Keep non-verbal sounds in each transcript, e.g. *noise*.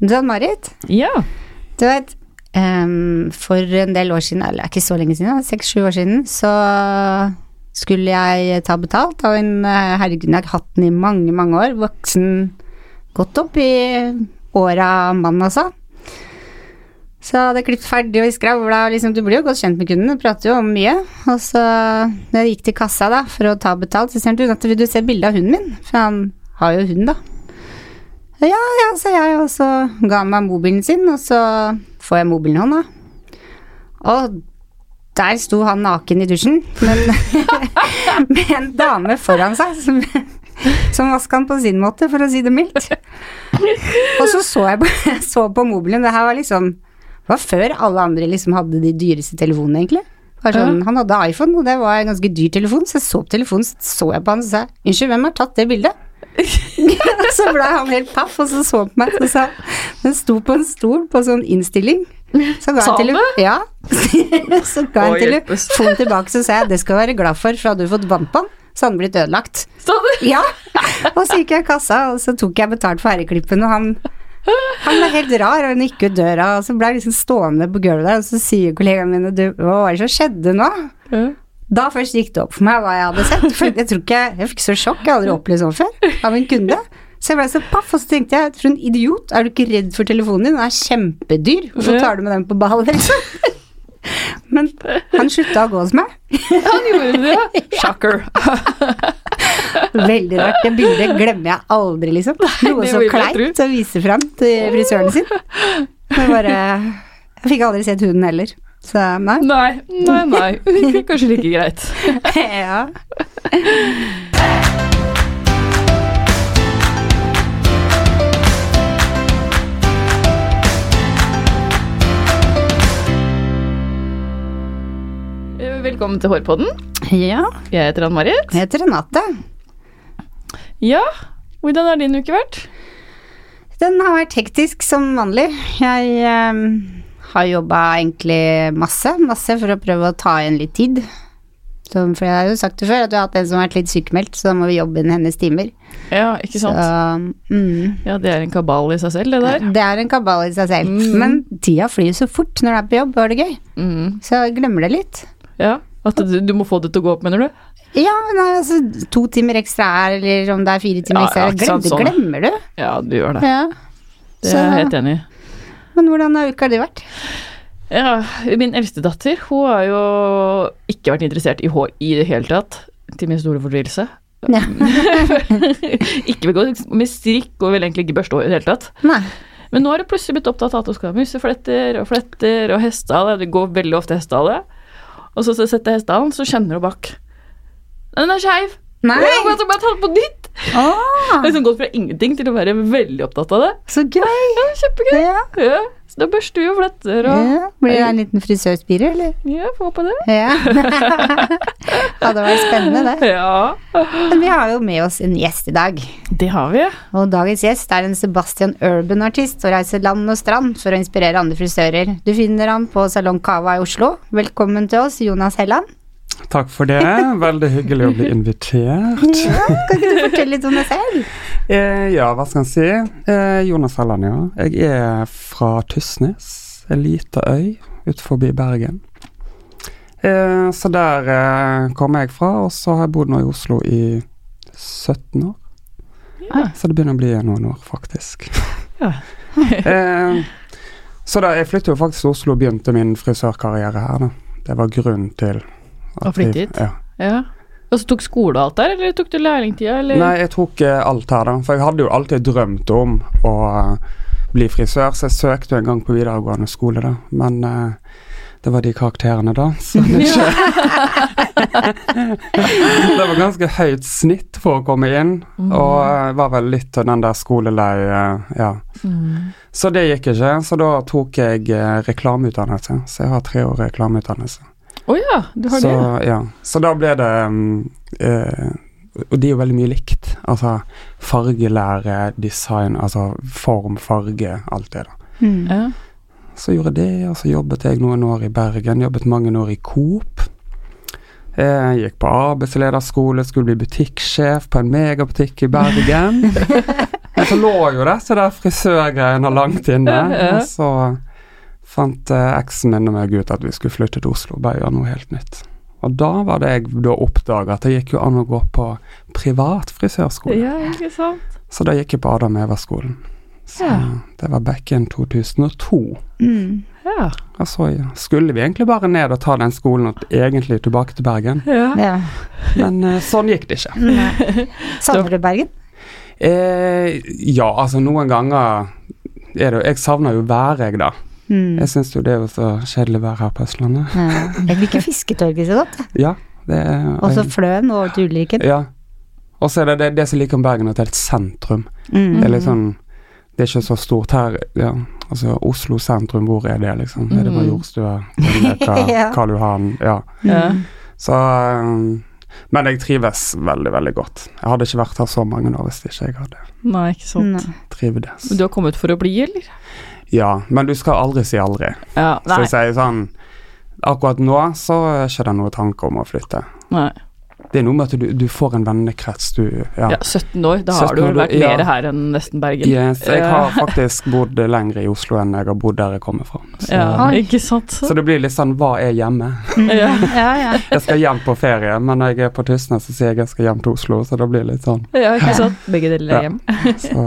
Jan-Marit, Ja. du vet um, For en del år siden, eller ikke så lenge siden, seks-sju år siden, så skulle jeg ta betalt av en eh, herregud, jeg har hatt den i mange, mange år, voksen, godt opp i åra mann, altså. Så jeg hadde klippet ferdig og skravla, liksom, du blir jo godt kjent med kunden, du prater jo om mye. Og så, når jeg gikk til kassa da, for å ta betalt, så sier han, du, vil du se bilde av hunden min? For han har jo hund, da. Ja, ja, sa jeg, og så ga han meg mobilen sin, og så får jeg mobilen i hånda. Og der sto han naken i dusjen, men *laughs* med en dame foran seg som, som vaska han på sin måte, for å si det mildt. Og så så jeg på, *laughs* så på mobilen, det her var liksom Det var før alle andre liksom hadde de dyreste telefonene, egentlig. Sånn, Han hadde iPhone, og det var en ganske dyr telefon, så jeg så på telefonen, så så jeg på han og sa unnskyld, hvem har tatt det bildet? *laughs* så ble han helt paff, og så så han på meg og sa Den sto på en stol på sånn innstilling. Så ga han tele- Ja. *laughs* så ga Å, jeg hjelpes. telefonen tilbake, så sa jeg det skal du være glad for, for hadde du fått vann på den, så hadde den blitt ødelagt. Ja. Og så gikk jeg i kassa, og så tok jeg betalt for herreklippen, og han han ble helt rar, og han gikk ut døra, og så ble jeg liksom stående på gulvet der, og så sier kollegaene mine du, hva var det som skjedde nå? Ja. Da først gikk det opp for meg hva jeg hadde sett, for jeg tror ikke Jeg fikk så sjokk, jeg har aldri opplevd sånn før, av en kunde. Så jeg ble så paff, og så tenkte jeg, for en idiot, er du ikke redd for telefonen din? Den er kjempedyr, hvorfor tar du med den på ball, liksom? *laughs* Men han slutta å gå hos meg. Han gjorde det. *laughs* Shocker. Veldig rart. Det bildet glemmer jeg aldri, liksom. Noe så kleint å vise fram til frisøren sin. Men bare Jeg fikk aldri sett hunden heller. Så nei. Nei, nei, nei. *laughs* Kanskje like greit. *laughs* ja. Velkommen til Hårpodden. ja. Jeg heter Ann-Marit. Jeg heter Renate. Ja, hvordan har din uke vært? Den har vært hektisk som vanlig. Jeg eh, har jobba egentlig masse, masse for å prøve å ta igjen litt tid. Så, for jeg har jo sagt det før, at du har hatt en som har vært litt sykemeldt, så da må vi jobbe inn hennes timer. Ja, ikke sant? Så, mm. Ja, det er en kabal i seg selv, det der. Det er en kabal i seg selv. Mm. Men tida flyr så fort når du er på jobb, og har det gøy. Mm. Så jeg glemmer det litt. Ja, at du, du må få det til å gå opp, mener du? Ja, nei, altså to timer ekstra her, eller om det er fire timer Ja, ekstra, ja, glemmer, sant, sånn. glemmer du. Ja, du gjør det. Ja. Det er jeg helt enig i. Men hvordan har uka di vært? Ja, min eldste datter, hun har jo ikke vært interessert i hår i det hele tatt, til min store fortvilelse. Ja. *laughs* ikke gå med strikk og vil egentlig ikke børste hår i det hele tatt. Nei. Men nå har hun plutselig blitt opptatt av at hun skal ha musefletter og fletter og hestehale. Det går veldig ofte hestehale. Og så setter jeg hestehalen, så kjenner hun bak. Den er skeiv! Nei. Jeg må bare ta den på nytt! *laughs* Jeg har liksom gått fra ingenting til å være veldig opptatt av det. så gøy. *laughs* Ja, kjempegøy. Ja. Ja, så da børster vi og fletter og Ja. Blir det en liten frisørspire, eller? Ja, får håpe det. Ja. *laughs* Hadde vært spennende, det. Ja. Men vi har jo med oss en gjest i dag. Det har vi. Og dagens gjest er en Sebastian Urban-artist og reiser land og strand for å inspirere andre frisører. Du finner han på Salong Cava i Oslo. Velkommen til oss, Jonas Helland. Takk for det. Veldig hyggelig å bli invitert. Ja, kan ikke du fortelle litt om deg selv? *laughs* Eh, ja, hva skal en si? Eh, Jonas Helland, ja. Jeg er fra Tysnes, en liten øy utenfor Bergen. Eh, så der eh, kommer jeg fra, og så har jeg bodd nå i Oslo i 17 år. Ja. Så det begynner å bli noen år, faktisk. Ja. *laughs* eh, så da, jeg flyttet jo faktisk til Oslo og begynte min frisørkarriere her, da. Det var grunnen til Å flytte hit? Ja. ja. Og så tok skole og alt der, eller tok du lærlingtida, eller? Nei, jeg tok uh, alt her, da. For jeg hadde jo alltid drømt om å uh, bli frisør, så jeg søkte jo en gang på videregående skole, da. Men uh, det var de karakterene, da. *laughs* Så det, *laughs* ikke det var ganske høyt snitt for å komme inn, og eh, var vel litt av den der skolelei, eh, ja. Mm. Så det gikk ikke, så da tok jeg reklameutdannelse. Så jeg har tre år reklameutdannelse. Å ja, du har Så, det. ja. så da ble det mm, eh, Og de er jo veldig mye likt. Altså fargelære, design, altså form, farge, alt det, da. Mm. Ja. Så gjorde jeg det, og så jobbet jeg noen år i Bergen. Jobbet mange år i Coop. Jeg gikk på arbeidslederskole, skulle bli butikksjef på en megabutikk i Bergen. *laughs* Men så lå jo dette der frisørgreiene langt inne. Og så fant eh, eksen min og meg ut at vi skulle flytte til Oslo bare gjøre noe helt nytt. Og da var det jeg da oppdaga at det gikk jo an å gå på privat frisørskole. Ja, ikke sant. Så da gikk jeg på Adam Eva-skolen. Så Ja. det var back in 2002. Mm. Ja. Og så skulle vi egentlig bare ned og ta den skolen og egentlig tilbake til Bergen. ja. Ja. Men eh, sånn gikk det ikke. Nei. Savner du Bergen? Eh, ja, altså noen ganger er det Jeg savner jo været, jeg, da. Mm. Jeg syns jo det er jo så kjedelig vær her på Østlandet. Ja. *laughs* Jeg liker fisketorget så godt. Ja, det er Og så Fløen og til Ulriken. Ja. Og så er det det, det som liker om Bergen, at det er et sentrum. Mm. Det er litt sånn Det er ikke så stort her. Ja, altså Oslo sentrum, hvor er det, liksom? Er det Mm. Majorstua, Grünerløkka, Ja. Karl Johan? Ja. Ja. Mm. Så um, Men jeg trives veldig, veldig godt. Jeg hadde ikke vært her så mange år hvis ikke jeg hadde Nei, ikke sant. Trivdes. Men du har kommet for å bli, eller? Ja, men du skal aldri si aldri. Ja. Så jeg sier sånn Akkurat nå så er ikke det noe tanke om å flytte. Nei. Det er noe med at du, du får en vennekrets, du Ja. Ja, 17 år. Da har du vel vært ja. mer her enn nesten Bergen. Yes, jeg har faktisk bodd lenger i Oslo enn jeg har bodd der jeg kommer fra. Så, Ja, ikke sant. så det blir litt sånn hva er hjemme? Mm. *laughs* Ja. ja, ja. Jeg skal hjem på ferie, men når jeg er på Tysnes, så sier jeg jeg skal hjem til Oslo, så det blir litt sånn. Ja, ikke sant. Begge deler er hjem. Så,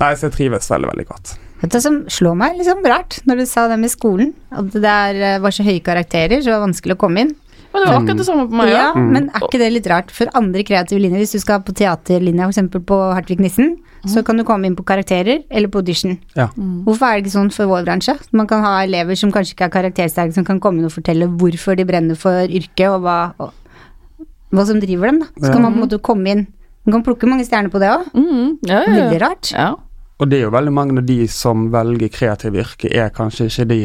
nei, så jeg trives veldig, veldig godt. Vet du hva som slår meg liksom rart, når du sa det med skolen? At det der eh, var så høye karakterer, så det var vanskelig å komme inn. Men det var akkurat det samme på meg, ja. Ja, Mm. Men er ikke det litt rart for andre kreative linjer? Hvis du skal på teaterlinja, f.eks. på Hartvig Nissen, så kan du komme inn på karakterer eller på audition. Ja. Hvorfor er det ikke sånn for vår bransje? Man kan ha elever som kanskje ikke er karaktersterke, som kan komme inn og fortelle hvorfor de brenner for yrket, og hva, og, hva som driver dem. da. Så kan man på en måte komme inn Man kan plukke mange stjerner på det òg. Mm, ja, ja, Veldig rart. ja. Og det er jo veldig mange av de som velger kreative yrker, er kanskje ikke de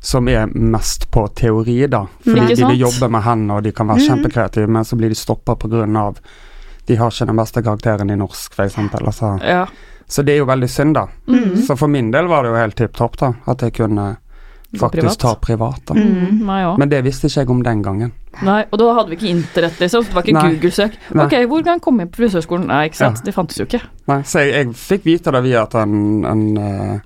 som er mest på teori, da. Fordi de vil jobbe med hendene, og de kan være Mhm. kjempekreative, men så blir de stoppa pga. de har ikke den beste karakteren i norsk, f.eks. Altså. ja. Så det er jo veldig synd, da. Mm. Så for min del var det jo helt tipp topp, da. At jeg kunne faktisk privat. ta privat, da. Mm. Meg òg. Men det visste ikke jeg om den gangen. Nei, og da hadde vi ikke internett, liksom. Det var ikke Google-søk. Ok, hvor kan jeg på frisørskolen? Nei, ikke sant. Ja. Det fantes jo ikke. Nei, så jeg, jeg fikk vite det via at en, en, eh,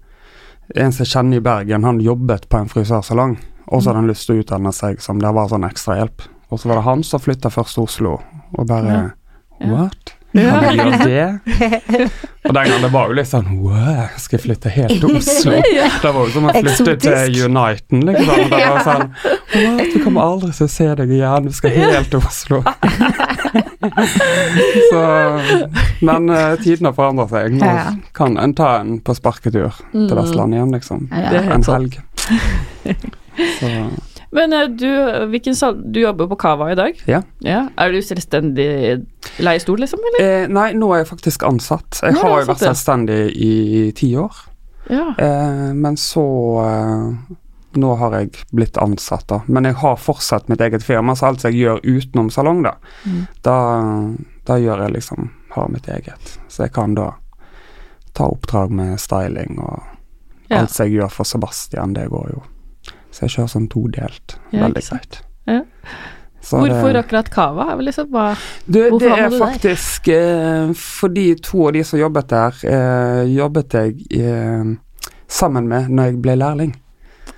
en som jeg kjenner i Bergen, han jobbet på en frisørsalong, og så hadde han lyst til å utdanne seg som det var sånn ekstrahjelp. Og så var det han som flytta først til Oslo, og bare Ja. Ja. What? Kan Han gjøre *laughs* det? Og den gangen det var jo litt sånn Wow, skal jeg flytte helt til Oslo? *laughs* Det var jo som å flytte til Uniten, liksom. Det var sånn What, vi kommer aldri til å se deg igjen, du skal helt til Oslo. *laughs* Så Men uh, tiden har forandret seg. Nå kan en ta en på sparketur til Mm. Vestlandet igjen, liksom. Ja. En helg. Så Men eh, du, hvilken sal du jobber på Cava i dag? Ja. Er du selvstendig leiestol, liksom, eller? eh, Nei, nå er jeg faktisk ansatt. Jeg har jo vært ja. selvstendig i ti år. Ja. Eh, men så eh, Nå har jeg blitt ansatt, da. Men jeg har fortsatt mitt eget firma, så alt jeg gjør utenom salong, da, Mm. da, da gjør jeg liksom Har mitt eget. Så jeg kan da ta oppdrag med styling og Ja. alt jeg gjør for Sebastian, det går jo. Så jeg kjører sånn todelt. Ja, Veldig greit. Ja. Så Hvorfor det- akkurat Cava? Liksom Du, det er faktisk eh, fordi to av de som jobbet der, eh, jobbet jeg eh, sammen med når jeg ble lærling.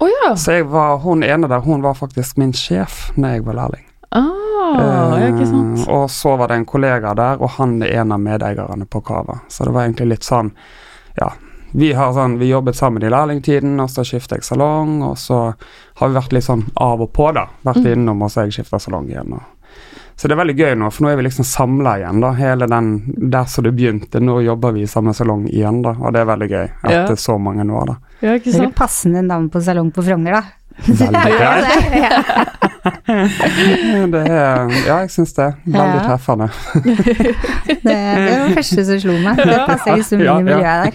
Oh, ja! Så var, hun ene der, hun var faktisk min sjef når jeg var lærling. Ah, eh, ikke sant. Og så var det en kollega der, og han er en av medeierne på Cava. Så det var egentlig litt sånn, ja vi, har sånn, vi jobbet sammen i lærlingtiden, og så skiftet jeg salong, og så har vi vært litt sånn av og på, da. Vært Mm. innom, og så har jeg skifta salong igjen. Og. Så det er veldig gøy nå, for nå er vi liksom samla igjen, da. Hele den der som det begynte. Nå jobber vi i samme salong igjen, da, og det er veldig gøy Ja. er så mange år, da. Ja, ikke Det er sant. passende navn på salong på Frogner, da. Veldig Ja, greit. det- *laughs* Det er, ja, jeg syns det. Veldig treffende. *laughs* Det, det var det første som slo meg. Det passer liksom Ja, inn i miljøet der.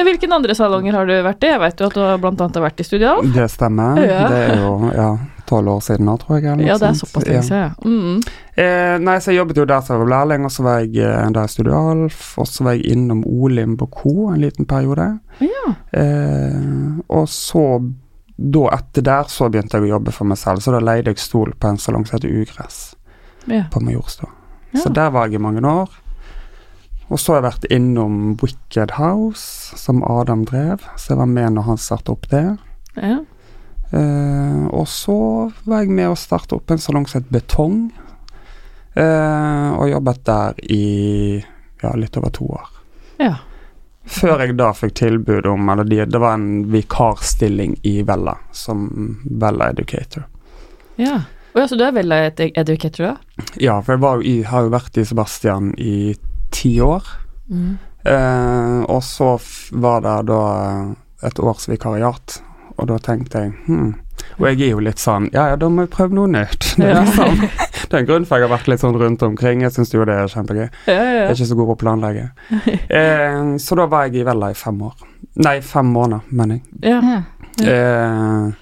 *laughs* Hvilken andre salonger har du vært i? Jeg vet jo at du har blant annet vært i Studial. Det stemmer. Det er jo ja, tolv år siden nå, tror jeg. eller Ja, det er såpass lenge siden, ja. Mm. Eh, nei, så jeg jobbet jo der som jeg lærling, og så var jeg eh, der i Studio Alf, og så var jeg innom Olim på Co. en liten periode. Ja. Eh, og så, da etter der, så begynte jeg å jobbe for meg selv, så da leide jeg stol på en salong som heter Ugress ja. på Majorstua. Ja. Så der var jeg i mange år. og så har jeg vært innom Wicked House, som Adam drev, så jeg var med når han startet opp det. Ja. Eh, og så var jeg med å starte opp en salong som het Betong, uh, og jobbet der i ja, litt over to år. ja. Før jeg da fikk tilbud om Eller de, det var en vikarstilling i Vella, som Vella Educator. ja. og ja, så du er Vella educator, da? Ja, for jeg i, har jo vært i Sebastian i ti år. Mm. Uh, og så var det da et års vikariat, og da tenkte jeg hm. Og jeg er jo litt sånn Ja, ja, da må jeg prøve noe nytt. *laughs* Det er, liksom, det er en grunn for jeg har vært litt sånn rundt omkring. Jeg syns jo det er kjempegøy. Ja, ja, Jeg er ikke så god på å planlegge. *laughs* Eh, så da var jeg i Vella i fem år. Nei, fem måneder, mener jeg. Eh,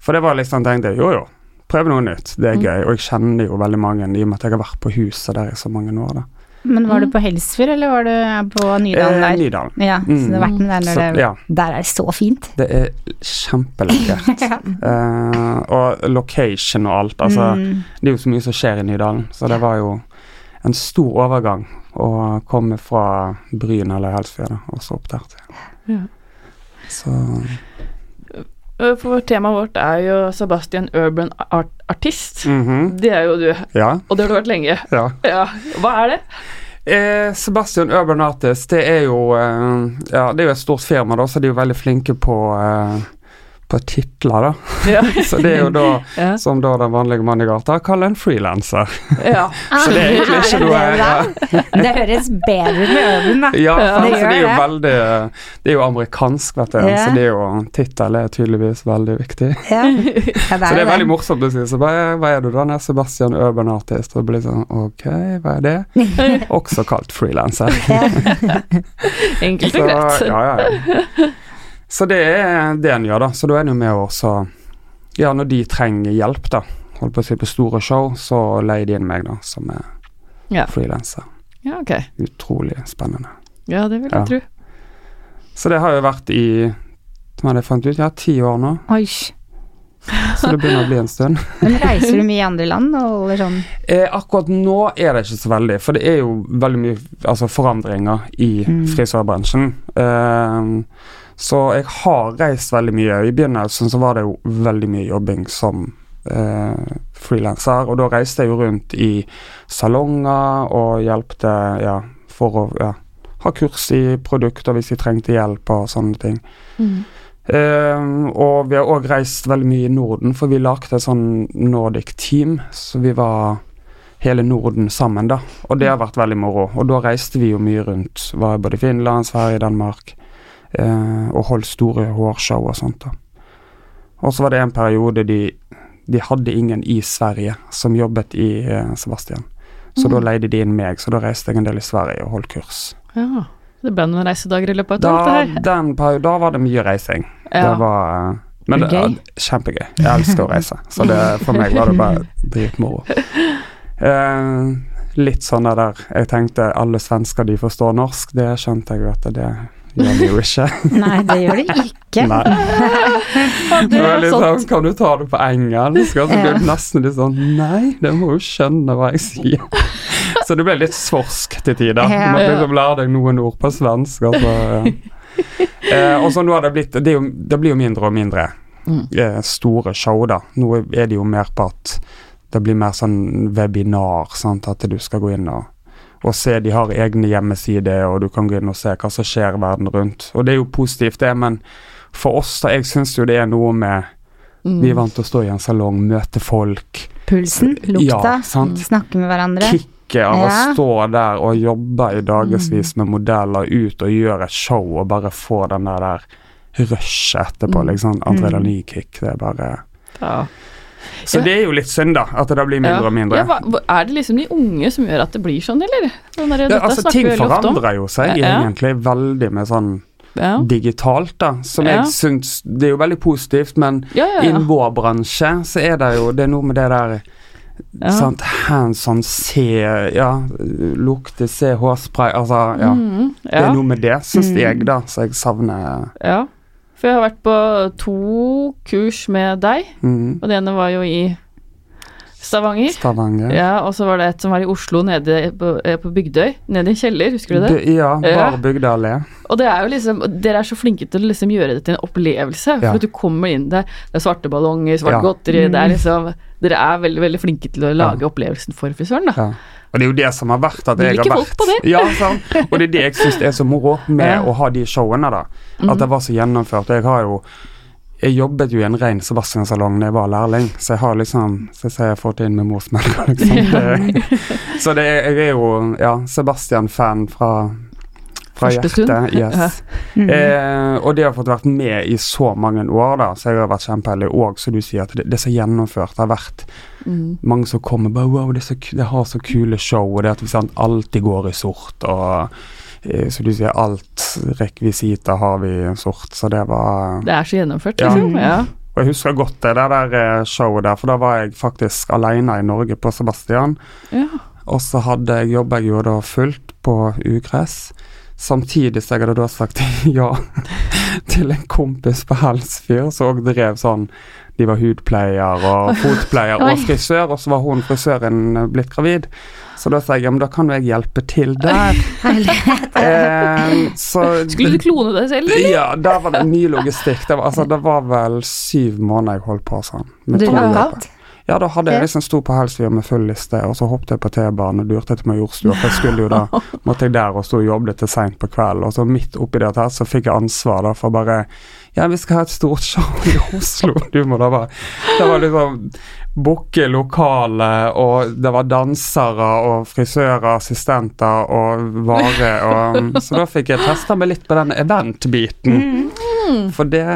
for det var liksom tenkte jeg, jo jo, prøv noe nytt. Det er Mm. gøy. Og jeg kjenner jo veldig mange i og med at jeg har vært på huset der i så mange år. da. Men var du Mm. på Helsfyr, eller var du på Nydalen Eh, der? Nydalen. Ja, så du har vært med der når Så, det ja, Der er det så fint. det er kjempelekkert. *laughs* Eh, og location og alt. Altså, Mm. det er jo så mye som skjer i Nydalen, så det var jo en stor overgang å komme fra Bryn eller Helsfyr og så opp der til. Ja. Så For temaet vårt er jo Sebastian Urban art Artist. mhm, Det er jo du, Ja. og det har du vært lenge. ja. Ja. Hva er det? Eh, Sebastian Urban Artist, det er jo eh, Ja, det er jo et stort firma, da, så de er jo veldig flinke på eh, på titler, da. Ja. *laughs* Så det er jo da, Ja. som da den vanlige mann i gata kaller en frilanser. ja. *laughs* Så det er egentlig ikke noe Er ja. *laughs* det høres bedre ut med Urban, da. Ja, det det er jo veldig Det er jo amerikansk, vet du. Ja. Så det er jo tittel er tydeligvis veldig viktig. Så det er veldig morsomt å si. Så hva er, hva er du da? Nei, Sebastian Urban Artist. Og det blir sånn Ok, hva er det? Også kalt frilanser. Enkelt og greit. ja, ja, ja. Så det er det en gjør, da. Så da er en jo med å så Ja, når de trenger hjelp, da, holdt på å si på store show, så leier de inn meg, da, som er Ja. frilanser. Ja, okay. Utrolig spennende. Ja, det vil jeg Ja. tro. Så det har jo vært i hva det jeg fant ut, ja, ti år nå, Oi. så det begynner å bli en stund. *laughs* Men reiser du mye i andre land og holder sånn Eh, akkurat nå er det ikke så veldig, for det er jo veldig mye altså, forandringer i Mm. frisørbransjen. Eh, så jeg har reist veldig mye. I begynnelsen så var det jo veldig mye jobbing som eh, frilanser, og da reiste jeg jo rundt i salonger og hjelpte ja, for å ja, ha kurs i produkter hvis de trengte hjelp og sånne ting. Mm. Eh, og vi har òg reist veldig mye i Norden, for vi lagde et sånn Nordic team, så vi var hele Norden sammen, da. Og det har vært veldig moro. Og da reiste vi jo mye rundt. Var både i Finland, Sverige, Danmark. Eh, og holdt store hårshow og sånt, da. Og så var det en periode de De hadde ingen i Sverige som jobbet i eh, Sebastian. Så da leide de inn meg, så da reiste jeg en del i Sverige og holdt kurs. Ja. Det ble noen reisedager i løpet av et Da, år, her. den da var det mye reising. Ja. Det var eh, Men det, Gøy. kjempegøy. Jeg elsker å reise. Så det, for meg var det bare dritmoro. Eh, litt sånn det der Jeg tenkte alle svensker de forstår norsk. Det skjønte jeg jo at det gjør *laughs* de. Nei, det gjør det ikke. Nei. *laughs* Det var er litt sånn, Kan du ta det på engelsk? Og så ble det nesten litt sånn Nei, det må jo skjønne hva jeg sier. *laughs* Så det ble litt svorsk til tider. Du måtte liksom lære deg noen ord på svensk. Altså. eh, og så nå har det blitt det, er jo, det blir jo mindre og mindre Mm. eh, store show, da. Nå er det jo mer på at det blir mer sånn webinar, sant, at du skal gå inn og, og se. De har egne hjemmesider, og du kan gå inn og se hva som skjer i verden rundt. Og det er jo positivt, det, men for oss, da, jeg syns jo det er noe med Mm. Vi er vant til å stå i en salong, møte folk, Pulsen, lukta, Ja, snakke med hverandre. kicket av å stå der og jobbe i dagevis med modeller ut og gjøre et show og bare få den der, der rushet etterpå, Mm. liksom. Adrenalinkick. Det er bare Ja. Så Ja. det er jo litt synd, da, at det blir mindre Ja. og mindre. Ja, er det liksom de unge som gjør at det blir sånn, eller? Sånn der, Ja, altså, ting forandrer jo seg Ja. egentlig veldig med sånn Ja. digitalt, da. Som Ja. jeg syns Det er jo veldig positivt, men Ja, ja, ja. innen vår bransje så er det jo Det er noe med det der Ja. Sant, hands on, se, ja, lukte, se hårspray, altså, ja. Mm, Det er noe med det, syns Mm. jeg, da, så jeg savner ja. For jeg har vært på to kurs med deg, mm. og det ene var jo i Stavanger. Stavanger. Ja, og så var det et som var i Oslo, nede på, eh, på Bygdøy. Nede i en kjeller, husker du det? Det- ja, Ja. bare Bygdøy Og det er jo liksom, dere er så flinke til å liksom gjøre det til en opplevelse. For Ja. at du kommer inn der, det er svarte ballonger, svart Ja. godteri det er Mm. liksom, Dere er veldig veldig flinke til å lage opplevelsen for frisøren, da. Og det er jo det som har vært at Du jeg har vært på det. Ja, sant. Og det er det jeg syns er så moro med Ja. å ha de showene, da. At det var så gjennomført. Jeg har jo jeg jobbet jo i en ren Sebastian-salong da jeg var lærling, så jeg har liksom Så jeg jeg fått inn med morsmelka, liksom. Det, så det jeg er jo ja, Sebastian-fan fra, fra hjertet. Yes. Eh, og det har fått vært med i så mange år, da, så jeg har vært kjempeheldig. Og som du sier, at det, det er gjennomført. Har vært Mm. mange som kommer bare Wow, det, så, det har så kule show, og det at vi sant, alltid går i sort, og eh, som du sier, alt rekvisita har vi i sort, så det var Det er så gjennomført, Ja. liksom. Ja. Og jeg husker godt det der, eh, showet der, for da var jeg faktisk alene i Norge på Sebastian. ja. Og så hadde jeg jobba jo da fullt på ugress. Samtidig så jeg hadde da sagt *laughs* ja til en kompis på Helsfyr som òg drev sånn De var hudpleier og fotpleier og frisør, og så var hun frisøren blitt gravid. Så da sa jeg ja, men da kan jo jeg hjelpe til der. *laughs* Eh, så Skulle du klone deg selv, eller? Ja, der var det mye logistikk. Det var, altså, det var vel syv måneder jeg holdt på sånn. med Du var? Ja, da hadde jeg liksom sto på Helsfyr med full liste, og så hoppet jeg på T-banen og durte til Majorstua. For jeg skulle jo da *laughs* måtte jeg der og stå og jobbe til seint på kvelden. Og så midt oppi det her så fikk jeg ansvar da for bare Ja, vi skal ha et stort show i Oslo. *laughs* Du må da bare Det var liksom booke lokale, og det var dansere og frisører, assistenter og vare og *laughs* Så da fikk jeg testa meg litt på den event-biten. Mm. For det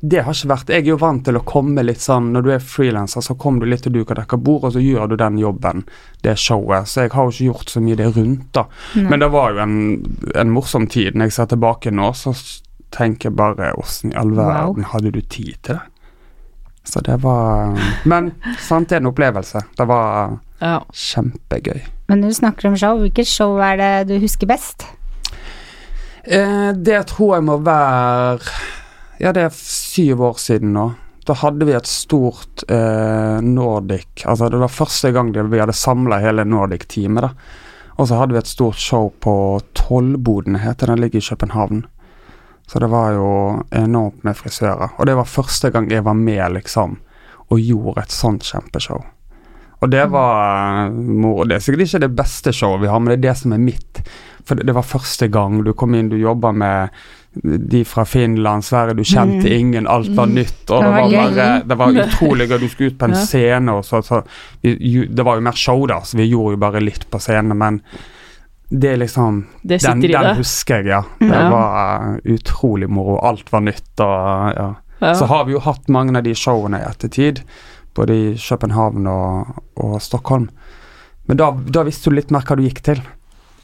det har ikke vært Jeg er jo vant til å komme litt sånn Når du er frilanser, så kommer du litt til duk og dekker bord, og så gjør du den jobben, det showet. Så jeg har jo ikke gjort så mye det rundt, da. Nei. Men det var jo en, en morsom tid. Når jeg ser tilbake nå, så tenker jeg bare Åssen i all Wow. verden hadde du tid til det? Så det var Men sant, det er en opplevelse. Det var Ja. kjempegøy. Men når du snakker om show, hvilket show er det du husker best? Eh, det tror jeg må være Ja, det er syv år siden nå. Da hadde vi et stort eh, Nordic Altså, det var første gang vi hadde samla hele Nordic-teamet, da. Og så hadde vi et stort show på Tollboden, heter den, ligger i København. Så det var jo enormt med frisører. Og det var første gang jeg var med, liksom, og gjorde et sånt kjempeshow. Og det var eh, moro. Det er sikkert ikke det beste showet vi har, men det er det som er mitt. For det, det var første gang du kom inn, du jobba med de fra Finland, Sverige, du kjente Mm. ingen, alt var Mm. nytt. Og Det var bare, det var *laughs* utrolig gøy. Du skulle ut på en scene, og så, så vi, Det var jo mer show, da, så vi gjorde jo bare litt på scenen, men det er liksom Det Den, den husker jeg, ja. Det Ja. var uh, utrolig moro. Alt var nytt, og ja. Ja. Så har vi jo hatt mange av de showene i ettertid, både i København og, og Stockholm. Men da, da visste du litt mer hva du gikk til.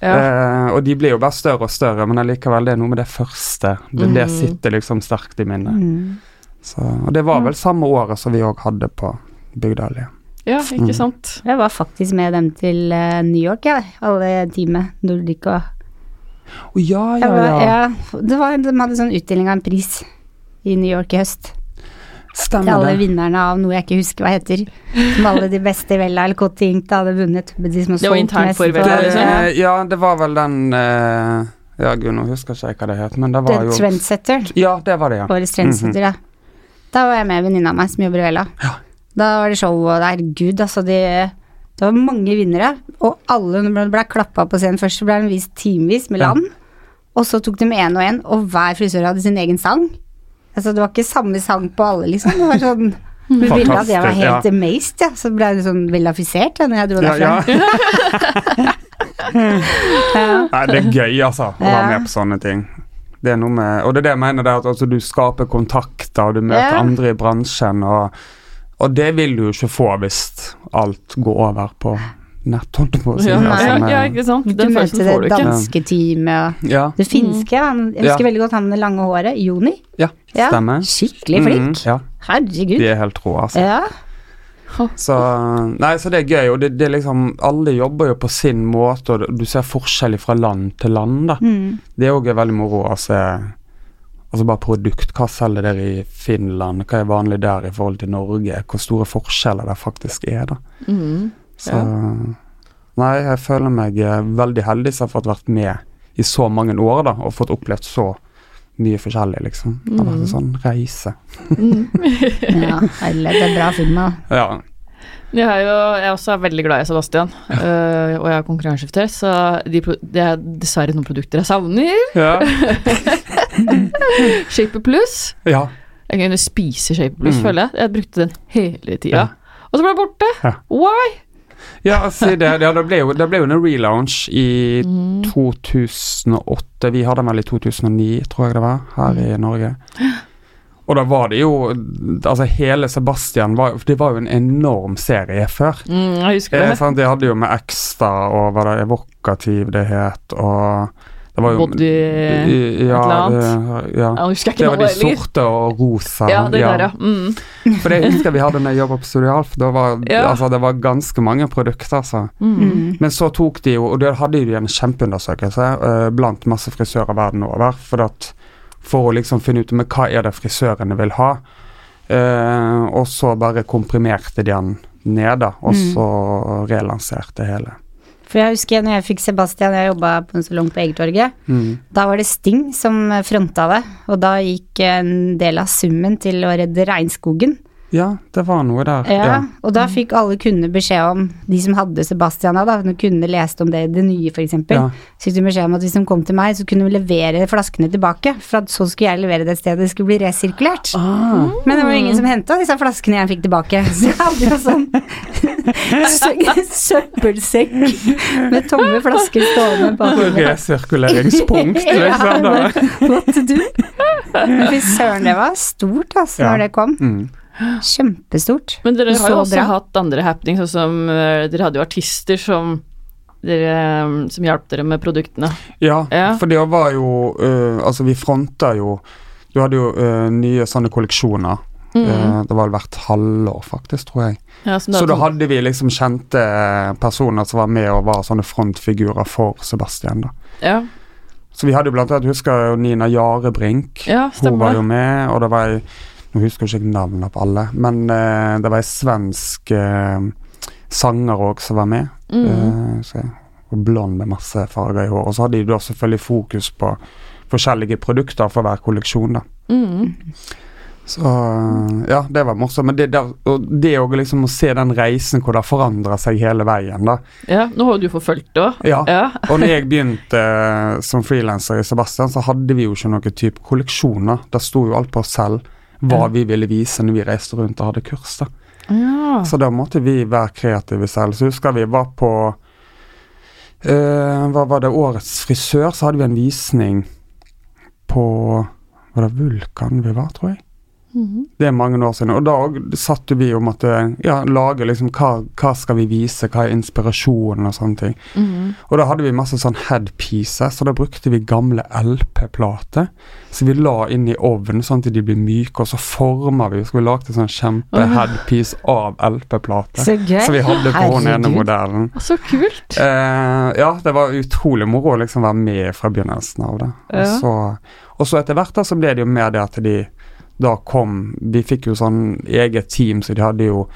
Ja. Eh, og de blir jo bare større og større, men allikevel, det er noe med det første. Det, det Mhm. sitter liksom sterkt i minnet. Mm. Så, og det var vel samme året som vi òg hadde på Bygdøyallee. ja, ikke Mm. sant. Jeg var faktisk med dem til eh, New York, jeg. Alle teamet. Nordic og Å ja, ja, ja, var, ja. ja, det var, De hadde sånn utdeling av en pris i New York i høst. Til alle vinnerne av noe jeg ikke husker hva heter. Som alle de beste i Vella eller Coty Ink hadde vunnet. De som Det var internt for Vella, liksom? Ja. ja, det var vel den uh, Ja, gud, nå husker ikke jeg hva det het, men det var The jo Trendsetter. Ja, det var det, ja. Årets Trendsetter, ja. Da var jeg med venninna av meg som jobber i Vella. Ja. Da var det show, og herregud, altså de Det var mange vinnere, og alle ble, ble klappa på scenen. Først så ble den vist timevis med Ja. land, og så tok de én og én, og hver frisør hadde sin egen sang. Altså det var ikke samme sang på alle, liksom. Det var sånn hun ville at jeg var helt helt amazed, ja. Så ble jeg sånn velaffisert da når jeg dro Ja, derfra. ja. *laughs* Ja. Nei, det er gøy, altså, å være med på sånne ting. Det er noe med, og det er det jeg mener, det er at altså, du skaper kontakter, og du møter Ja. andre i bransjen, og, og det vil du jo ikke få hvis alt går over på nett, holdt jeg på å si. Ja, altså, med- ja, ikke sant. Du Den møter følelsen det får du ikke. danske teamet og ja, det finske. Han, jeg husker Ja. veldig godt han med det lange håret. Joni. ja, Ja, stemmer. Skikkelig flink. Mm, ja, Herregud. de er helt rå, altså. Ja. Så, nei, så det er gøy, og det, det er liksom Alle jobber jo på sin måte, og du ser forskjell fra land til land, da. Mm. Det òg er veldig moro å se, Altså bare produkt. Hva selger dere i Finland? Hva er vanlig der i forhold til Norge? Hvor store forskjeller det faktisk er, da. Mhm. Så Ja. Nei, jeg føler meg eh, veldig heldig som har fått vært med i så mange år, da, og fått opplevd så mye forskjellig, liksom. Det har vært en sånn reise. Mhm. *laughs* *laughs* Ja, herlig. Det er bra film, da. Ja. Jeg er jo jeg også er veldig glad i Sebastian, uh, og jeg er konkurranseskifter, så de, det er dessverre noen produkter jeg savner. Ja. *laughs* Shaper Plus. ja. Jeg kunne spise Shaper Plus, Mm. føler jeg. Jeg brukte den hele tida. Ja. Og så ble jeg borte. Ja. Why? Ja, si det, ja, det ble jo, det ble jo en relaunch i Mm. 2008. Vi hadde den vel i 2009, tror jeg det var, her i Norge. Og da var det jo Altså, hele Sebastian var Det var jo en enorm serie før. Mm, jeg husker Eh, det. sant? De hadde jo med Extra og hva det Evokativ det het, og det var jo Body ja, eller annet. det- ja. Jeg husker ikke Det var de sorte og rosa. Ja, det der, ja. Mm. *laughs* For det husker jeg vi hadde når jeg jobbet på da var, Ja. altså, det var ganske mange produkter, altså. Mm. Mm. Men så tok de jo, og da hadde de en kjempeundersøkelse uh, blant masse frisører verden over, for, at, for å liksom finne ut med hva er det frisørene vil ha. Uh, og så bare komprimerte de den ned, da, og Mm. så relanserte hele. For jeg husker når jeg fikk Sebastian, jeg jobba på en salong på Egertorget. Mm. Da var det Sting som fronta det, og da gikk en del av summen til å redde regnskogen. Ja, det var noe der. Ja, og da fikk alle kunder beskjed om, de som hadde Sebastian da, når kundene leste om det i det nye f.eks., Ja. så fikk de beskjed om at hvis de kom til meg, så kunne de levere flaskene tilbake, for så skulle jeg levere det et sted det skulle bli resirkulert. Ah, Men det var jo ingen som henta disse flaskene jeg fikk tilbake, *laughs* så jeg hadde jo sånn *laughs* søppelsekk med tomme flasker stående på resirkuleringspunkt, *laughs* liksom. What to do? Men Fy søren, det var stort, altså, Ja. når det kom. Mm. Kjempestort. Men dere har jo også bra. hatt andre happenings, sånn som øh, Dere hadde jo artister som dere, som hjalp dere med produktene. Ja, Ja. for det var jo uh, Altså, vi fronta jo Du hadde jo uh, nye sånne kolleksjoner. Mm. Uh, det var vel hvert halvår, faktisk, tror jeg. Ja, Så da sånn- hadde vi liksom kjente personer som var med og var sånne frontfigurer for Sebastian, da. ja, Så vi hadde jo blant annet, husker jeg Nina Jarebrink. ja, Hun var jo med, og det var ei Nå husker jeg ikke navnene på alle, men uh, det var ei svensk uh, sanger òg som var med. Mm. Uh, blond med masse farger i håret. Og så hadde de da selvfølgelig fokus på forskjellige produkter for hver kolleksjon, da. Mm. Så ja, det var morsomt. Men det, det, og det å liksom å se den reisen hvor det har forandra seg hele veien, da. ja, nå har du forfulgt det. Ja. Ja. *laughs* Og når jeg begynte som frilanser i Sebastian, så hadde vi jo ikke noen type kolleksjoner. Da sto jo alt på oss selv hva vi ville vise når vi reiste rundt og hadde kurs. da. ja. Så da måtte vi være kreative selv. Så husker vi var på eh, Hva var det, Årets frisør, så hadde vi en visning på Var det Vulkan vi var, tror jeg? Mhm. Det er mange år siden. Og da satt vi og måtte ja, lage liksom hva, hva skal vi vise, hva er inspirasjonen og sånne ting. Mm. Og da hadde vi masse sånn headpieces, så da brukte vi gamle LP-plater. Så vi la inn i ovnen sånn at de blir myke, og så forma vi. Så vi lagde en sånn kjempe-headpiece av LP-plate. Så. Så vi hadde på den ene modellen. Så kult. Eh, ja, det var utrolig moro å liksom være med fra begynnelsen av det. Og så, og så etter hvert da så ble det jo mer det at de da kom De fikk jo sånn eget team, så de hadde jo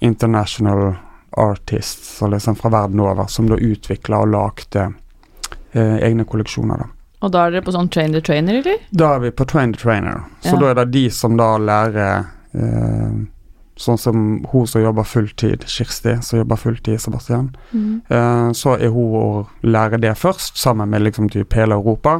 international artists så liksom fra verden over, som da utvikla og lagde eh, egne kolleksjoner. da. Og da er dere på sånn train the trainer, eller? Da er vi på train the trainer, så Ja. da er det de som da lærer eh, Sånn som hun som jobber fulltid, Kirsti, som jobber fulltid i Sebastian. Mm. Eh, så er hun å lære det først, sammen med liksom typ hele Europa.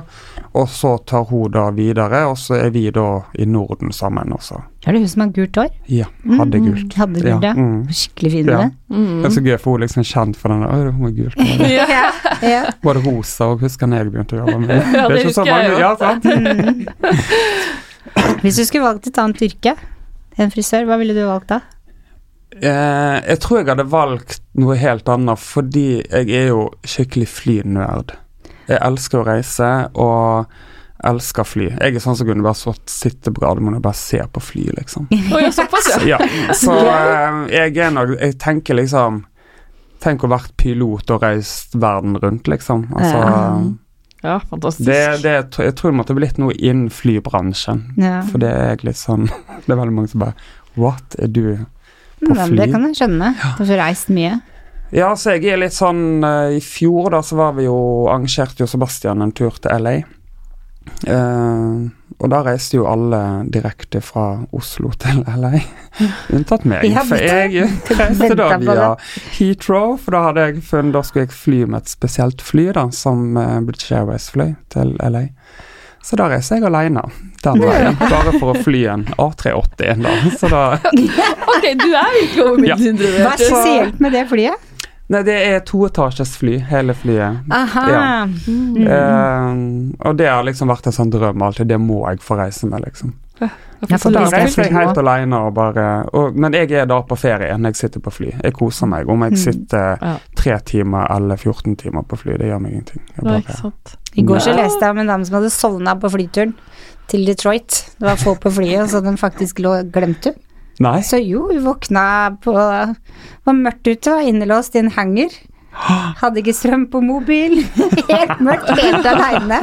Og så tar hun da videre, og så er vi da i Norden sammen også. Er det hun som har gult hår? Ja, hadde Mm, gult. Hadde gult, ja. mm. Skikkelig fin Ja. Mhm. Det er så gøy, for hun er liksom kjent for den der hun er gult. *laughs* det. Ja. ja. Både det rosa, og husker når jeg begynte å jobbe med det. Det er ikke så mange- Ja, sant? Mm. *laughs* Hvis du skulle valgt et annet yrke enn frisør, hva ville du valgt da? Eh, jeg tror jeg hadde valgt noe helt annet, fordi jeg er jo skikkelig flynerd. Jeg elsker å reise, og elsker fly. Jeg er sånn som kunne bare stått, sitte på Gardermoen og bare se på fly, liksom. *laughs* Å ja, såpass. Ja, så eh, jeg er nok Jeg tenker liksom Tenk å vært pilot og reist verden rundt, liksom. Altså, Ja. Ja, fantastisk. Det, det, jeg tror det måtte blitt noe innen flybransjen. Ja. For det er litt sånn *laughs* Det er veldig mange som bare What? Er du på Men fly? det kan jeg skjønne. Du har reist mye. Ja, så jeg er litt sånn eh, I fjor da så var vi jo arrangerte jo Sebastian en tur til LA. Eh, og da reiste jo alle direkte fra Oslo til LA. *laughs* Unntatt meg. Ja, for jeg *laughs* reiste da via Heathrow, for da hadde jeg funnet Da skulle jeg fly med et spesielt fly, da, som eh, British Airways fløy til LA. Så da reiser jeg alene den veien, bare for å fly en A380 da. Så da *laughs* Ok, du er virkelig over Ja. Hva er spesielt med det flyet? Nei, det er toetasjes fly, hele flyet. Aha. Ja. Mm. Uh, og det har liksom vært en sånn drøm alltid. Det må jeg få reise med, liksom. Ja, Så da er reiser jeg helt alene og bare og, Men jeg er da på ferie når jeg sitter på fly. Jeg koser meg. Om jeg Mm. sitter tre timer eller 14 timer på fly, det gjør meg ingenting. Bare. I går så leste jeg om en dame som hadde sovna på flyturen til Detroit. Det var få på flyet, så den faktisk lå glemt hun. Nei. Så jo, hun våkna på Det var mørkt ute, var innelåst i en hanger. Hadde ikke strøm på mobil. *laughs* Helt mørkt, helt aleine.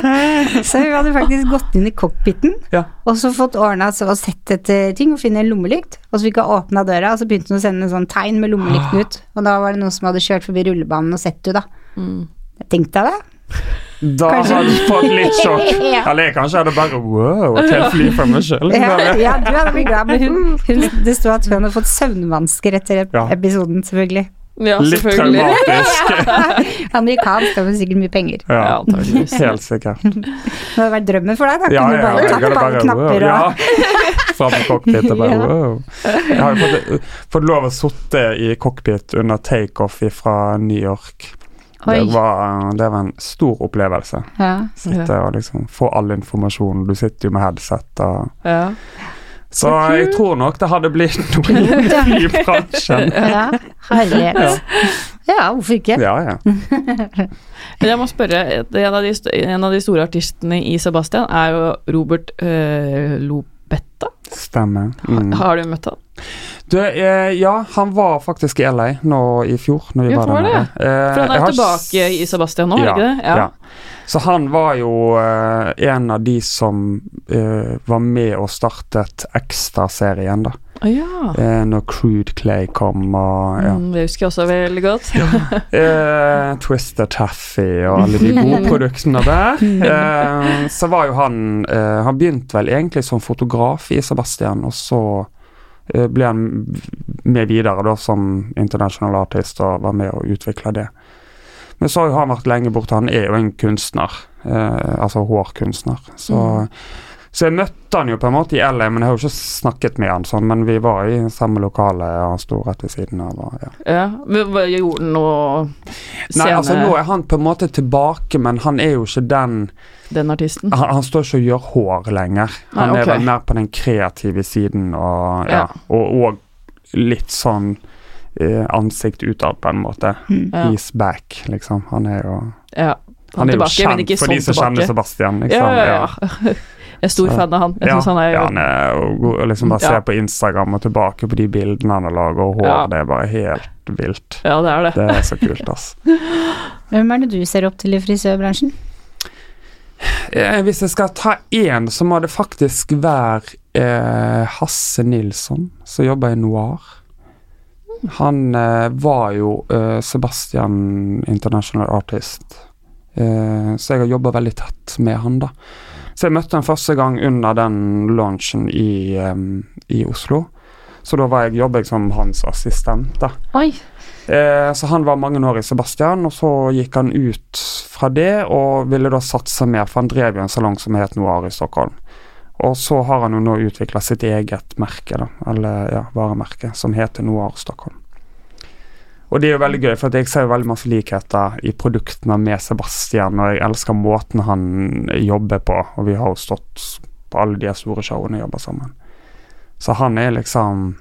Så hun hadde faktisk gått inn i cockpiten Ja. og så fått ordna og sett etter ting og finne en lommelykt. Og så fikk hun åpna døra, og så begynte hun å sende en sånn tegn med lommelykten ut. Og da var det noen som hadde kjørt forbi rullebanen og sett henne, da. Mm. Tenkte deg det? Da Kanskje- hadde du fått litt sjokk. *laughs* Ja. Eller jeg kanskje hadde bare wow, et helt fly for meg sjøl. Ja, ja, du hadde blitt glad, men *laughs* hun, hun, *laughs* det sto at hun hadde fått søvnvansker etter Ja. episoden, selvfølgelig. Ja, Litt selvfølgelig. traumatisk. Amerikansk, har hun sikkert mye penger. Ja, Ja, helt sikkert. Det hadde vært drømmen for deg, da. Ja, Kunne ja, bare bare knapper wow, og ja. Fra på cockpit og bare Ja. wow. Jeg har jo fått, fått lov å sitte i cockpit under takeoff fra New York. Det var, det var en stor opplevelse. Ja. Sitte og liksom få all informasjon. Du sitter jo med headset og Ja. Så jeg tror nok det hadde blitt *laughs* noe i flybransjen. *laughs* ja. Herlighet. Ja, hvorfor ikke? Ja, ja. *laughs* Men jeg må spørre, en av, de, en av de store artistene i Sebastian er jo Robert øh, Lobetta. Stemmer. Mm. Har du møtt han? Du, eh, ja, han var faktisk i LA nå i fjor. Når vi jo, var der nede. Eh, For han er har tilbake i Sebastian nå, er ja, det ikke det? Ja. ja. Så han var jo eh, en av de som eh, var med og startet Ekstra-serien, da. Å ja. Eh, når Crude Clay kom og ja. Mm, det husker jeg også veldig godt. Eh, Twister Taffy og alle de gode produktene der. *laughs* Eh, så var jo han eh, Han begynte vel egentlig som fotograf i Sebastian, og så ble han med videre da som international artist og var med å utvikle det. Men så har han vært lenge borte. Han er jo en kunstner, eh, altså hårkunstner. Så, så jeg møtte han jo på en måte i LA, men jeg har jo ikke snakket med han sånn. Men vi var i samme lokale, og han sto rett ved siden av. Og, ja. Ja, men hva- Gjorde han nå? Nei, altså nå er han på en måte tilbake, men han er jo ikke den den artisten? Han, han står ikke og gjør hår lenger. Han Nei, okay. er vel mer på den kreative siden og ja, Ja. og, og litt sånn eh, ansikt utad, på en måte. Mm. He's back, liksom. Han er jo Ja. Han er jo tilbake, jo kjent for de som som kjenner Sebastian, Sebastian, Ja, liksom. ja, ja. *laughs* Jeg er stor Så- fan av han. Jeg Ja, synes han er ja, han er jo god. Liksom bare Ja. se på Instagram og tilbake på de bildene han har laget, og hår, Ja. det er bare helt vilt. Ja, det er det. Det er så kult, ass. *laughs* Hvem er det du ser opp til i frisørbransjen? Eh, hvis jeg skal ta én, så må det faktisk være eh, Hasse Nilsson, som jobber i Noir. Han eh, var jo eh, Sebastian International Artist, eh, så jeg har jobba veldig tett med han, da. Så jeg møtte han første gang under den launchen i, um, i Oslo. Så da var jeg, jobbet jeg som hans assistent, da. Oi. Eh, så han var mange år i Sebastian, og så gikk han ut fra det og ville da satse mer, for han drev jo en salong som het Noir i Stockholm. Og så har han jo nå utvikla sitt eget merke, da, eller ja, varemerke, som heter Noir Stockholm. Og det er jo veldig gøy, for jeg ser jo veldig masse likheter i produktene med Sebastian, og jeg elsker måten han jobber på, og vi har jo stått på alle de store showene og jobba sammen. Så han er liksom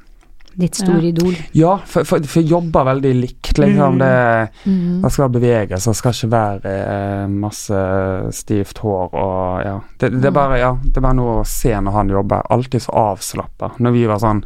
Ditt store Ja. idol. Ja, for, for, for jeg jobber veldig likt, liksom. Mm. Det Mm. det skal være bevegelse, det skal ikke være eh, masse stivt hår og ja. Det, det, er Mm. bare, ja. det er bare noe å se når han jobber. Alltid så avslappa. Når vi var sånn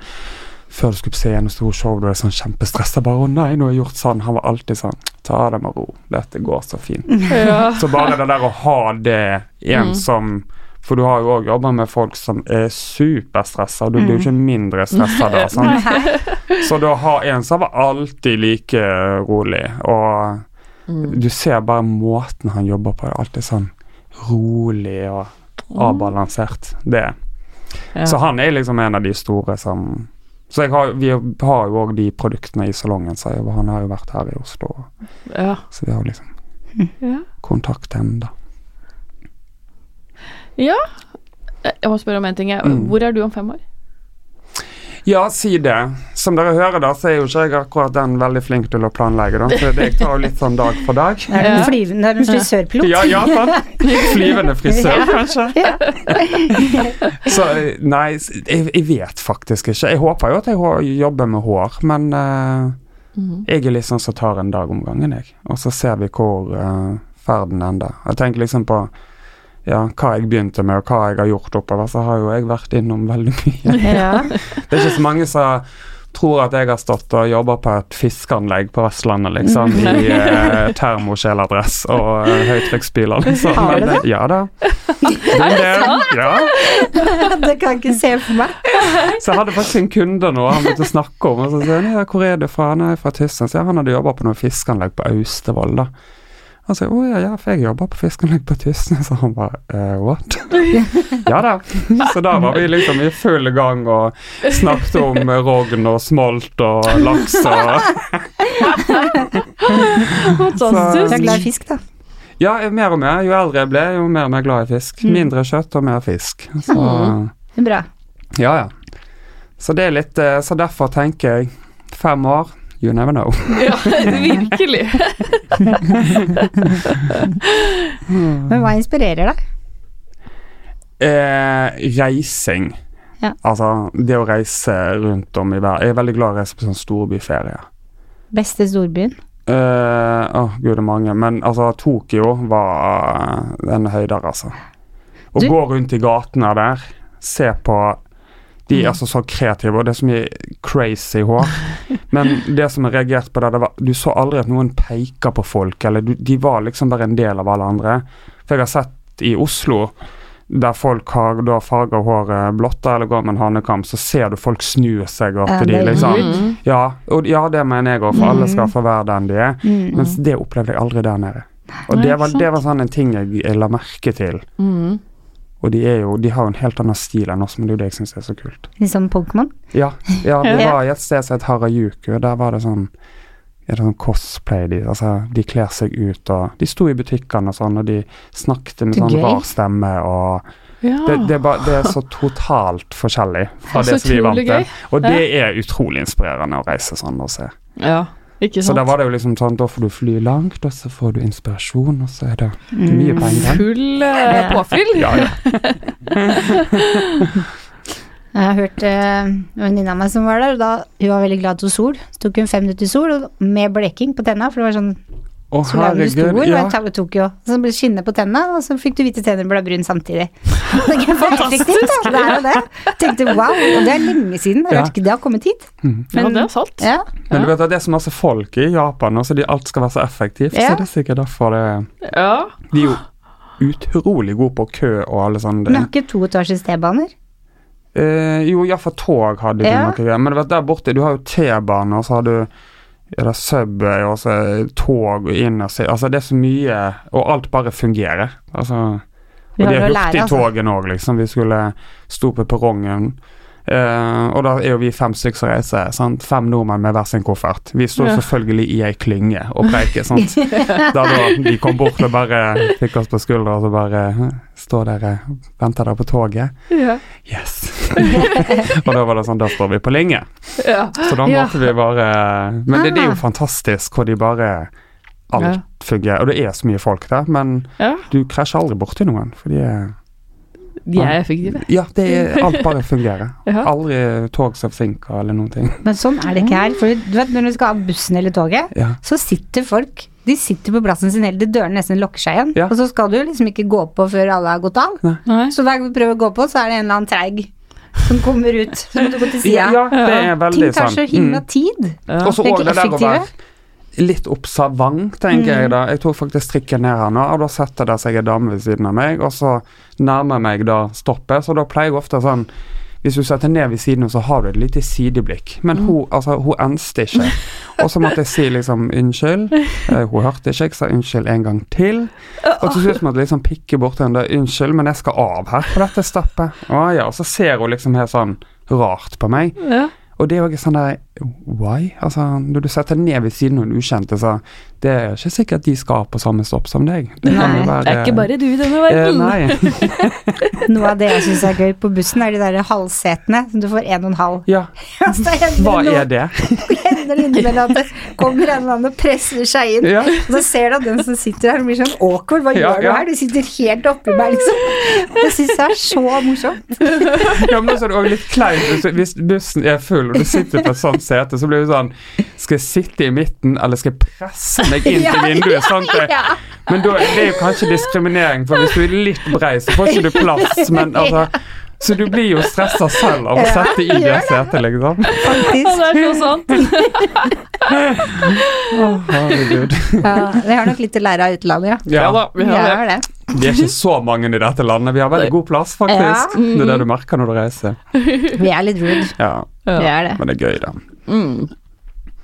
før du skulle på scenen og stor show, du er sånn kjempestressa. Bare 'Å nei, nå har jeg gjort sånn.' Han var alltid sånn 'Ta det med ro. Dette går så fint'. *laughs* Ja. Så bare det der å ha det en Mm. som For du har jo òg jobba med folk som er superstressa, og du blir jo ikke mindre stressa da. *laughs* *laughs* Så da har en som var alltid like rolig, og Mm. du ser bare måten han jobber på, er alltid sånn rolig og avbalansert. Det. Så han er liksom en av de store som Så har, vi har jo òg de produktene i salongen, så jeg, han har jo vært her i Oslo, ja. så vi har liksom ja. kontakt ennå. Ja. Jeg må spørre om en ting. Mm. Hvor er du om fem år? Ja, si det. Som dere hører, da, så er jo ikke jeg akkurat den veldig flink til å planlegge, da. For jeg tar jo litt sånn dag for dag. Er du en flyvende, er du en frisørpilot? Ja, ja, sant. Flyvende frisør, kanskje. *laughs* Så nei, jeg, jeg vet faktisk ikke. Jeg håper jo at jeg jobber med hår, men uh, jeg er liksom som tar en dag om gangen, jeg. Og så ser vi hvor uh, ferden ender. Jeg tenker liksom på ja, hva jeg begynte med, og hva jeg har gjort oppover. Så har jo jeg vært innom veldig mye. *laughs* Ja. Det er ikke så mange som tror at jeg har stått og jobba på et fiskeanlegg på Vestlandet, liksom, i *laughs* eh, termokjeledress og eh, høytrykksbiler, liksom. Har du det? Ja da. *laughs* Er det sant? Ja. Det kan jeg ikke se for meg. Så jeg hadde faktisk en kunde nå han begynte å snakke om, og så sier han ja, hvor er du fra? Han er fra Tyssen. Så han hadde jobba på noe fiskeanlegg på Austevoll, da. Og så, å ja, ja, for jeg jobber på fiskeanlegg på Tysnes. *laughs* Så han bare uh, what? *laughs* ja da. Så da var vi liksom i full gang og snakket om rogn og smolt og laks og *laughs* Du Fantastisk. er glad i fisk, da. Ja, mer og mer. Jo eldre jeg ble, jo mer og mer glad i fisk. Mm. Mindre kjøtt og mer fisk. Så Mm. Det bra. ja, ja. Så det er litt eh, Så derfor tenker jeg fem år, you never know. *laughs* Ja, virkelig. *laughs* Men hva inspirerer deg? Eh, reising. Ja. Altså, det å reise rundt om i verden Jeg er veldig glad i å reise på sånn storbyferie. Beste storbyen? Eh, Åh, gud, det er mange. Men altså, Tokyo var eh, en høyder, altså. Å Du- gå rundt i gatene der, se på De Mm. er altså så kreative, og det er så mye crazy hår. *laughs* Men det som jeg reagerte på der, det var Du så aldri at noen peker på folk, eller du, de var liksom bare en del av alle andre. For jeg har sett i Oslo der folk har da farga håret blått eller går med en hanekam, så ser du folk snu seg, og til de liksom Mm. ja, og, ja, det mener jeg òg, for alle Mm. skal få være den de er. Mm. Mens det opplevde jeg aldri der nede. Og det var, det var sånn en ting jeg, jeg la merke til. Mm. Og de er jo, de har jo en helt annen stil enn oss, men det er jo det jeg syns er så kult. Litt som Pokémon? Ja, ja det *laughs* var i et sted som het Harajuku, der var det sånn er det sånn cosplay de, altså, de kler seg ut og De sto i butikkene og sånn, og de snakket med Så sånn gøy. rar stemme og Ja. det, det, er bare, det er så totalt forskjellig fra det, det som vi er vant til. Og det er utrolig inspirerende å reise sånn og se. ja. Ikke Så da var det jo liksom sånn, da får du fly langt, og så får du inspirasjon, og så er det Mm. mye på en gang. Full uh, påfyll. Ja, ja. *laughs* Jeg har hørt uh, venninne av meg som var der, og da hun var veldig glad til sol. Så tok hun fem minutter sol og med bleking på tenna, for det var sånn Å, så stor du stor, Ja. i Ta- Tokyo. Så ble det skinne på tennene, og så fikk du hvite tenner og ble brun samtidig. *laughs* Da. Det er jo det. Tenkte wow, og det er lenge siden. Jeg Ja. ikke det har kommet hit. Ja, Men- det er sant. Ja. Men du vet at det er så masse folk i Japan, og så de, alt skal være så effektivt, Ja. så det er sikkert derfor det Ja. De er jo utrolig gode på kø og alle sånne Men har ikke to etasjes T-baner? Eh, jo, iallfall tog hadde de Ja. noe greier. Men du vet, der borte, du har jo T-bane, og så har du ja, det er Subway, og så tog og inn og se Altså, det er så mye Og alt bare fungerer. Altså Og de er å i altså. hurtigtogene liksom. Vi skulle stå på perrongen. Eh, og da er jo vi fem stykker som reiser. Sant? Fem nordmenn med hver sin koffert. Vi står Ja. selvfølgelig i ei klynge og preiker. Sant? *laughs* Da, da de kom bort og bare fikk oss på skuldra og så bare «Hm, Står dere Venter dere på toget? Ja. Yes. *laughs* og da var det sånn, da står vi på linje. ja. Så da måtte vi bare Men det, det er jo Ah. fantastisk hvor de bare Alt fungerer. Og det er så mye folk der, men du krasjer aldri borti noen. For de er De er effektive. Ja, det er, *laughs* alt bare fungerer. Ja. Aldri tog som forsinka eller noen ting. Men sånn er det ikke her. For du vet, når du skal av bussen eller toget, Ja. så sitter folk De sitter på plassen sin hele til dørene nesten lukker seg igjen. Ja. Og så skal du liksom ikke gå på før alle har gått av. Nei. Så hver gang du prøver å gå på, så er det en eller annen treig som kommer ut. Så må du gå til Ja, sida. ja, det er veldig sant. Ting tar så himla tid. Ja. Og så Det er ikke det der effektive. Litt observant, tenker jeg da. Jeg tok faktisk trikken ned her nå, og da setter det seg en dame ved siden av meg, og så nærmer meg da stoppet, så da pleier jeg ofte sånn hvis du setter ned ved siden, så har du et lite sideblikk. Men hun, altså, hun enste ikke. Og så måtte jeg si liksom unnskyld. Eh, hun hørte ikke, jeg sa unnskyld en gang til. Og til slutt måtte jeg liksom pikke bort henne. Unnskyld, men jeg skal av her på dette stoppet. Å ja, og så ser hun liksom helt sånn rart på meg. Ja. Og det er ikke sånn der Why? Altså, når du setter ned ved siden av en ukjente, så det er ikke sikkert de skal på samme stopp som deg. Det kan Nei, være Det er ikke bare du i denne verden. Eh, *laughs* Noe av det jeg syns er gøy på bussen, er de der halvsetene som du får en og en halv. Ja, *laughs* Så hender hva er det? *laughs* det innimellom at det kommer en eller annen og presser seg inn. Ja. Og så ser du at den som sitter her, blir sånn awkward. Hva Ja, gjør du her? Du sitter helt oppi meg, liksom. Det syns jeg er så morsomt. ja, men så er det også litt kleint hvis, bussen er full, og du sitter på et sånt sete, så blir det sånn Skal jeg sitte i midten, eller skal jeg presse meg inn til vinduet? det, Men da, det er jo kanskje diskriminering, for hvis du er litt brei, så får ikke du plass, *laughs* men altså Så du blir jo stressa selv av å sette i det setet, liksom. Ja, Faktisk. det er så sant. *laughs* Å, herregud. Ja, vi har nok litt å lære av utlandet, ja. Ja da, vi Vi har det. har det. Vi er ikke så mange i dette landet. Vi har veldig god plass, faktisk. Ja. Det er det du merker når du reiser. Vi er litt rude. Ja, Vi Ja. er det. men det er gøy, da. Mm.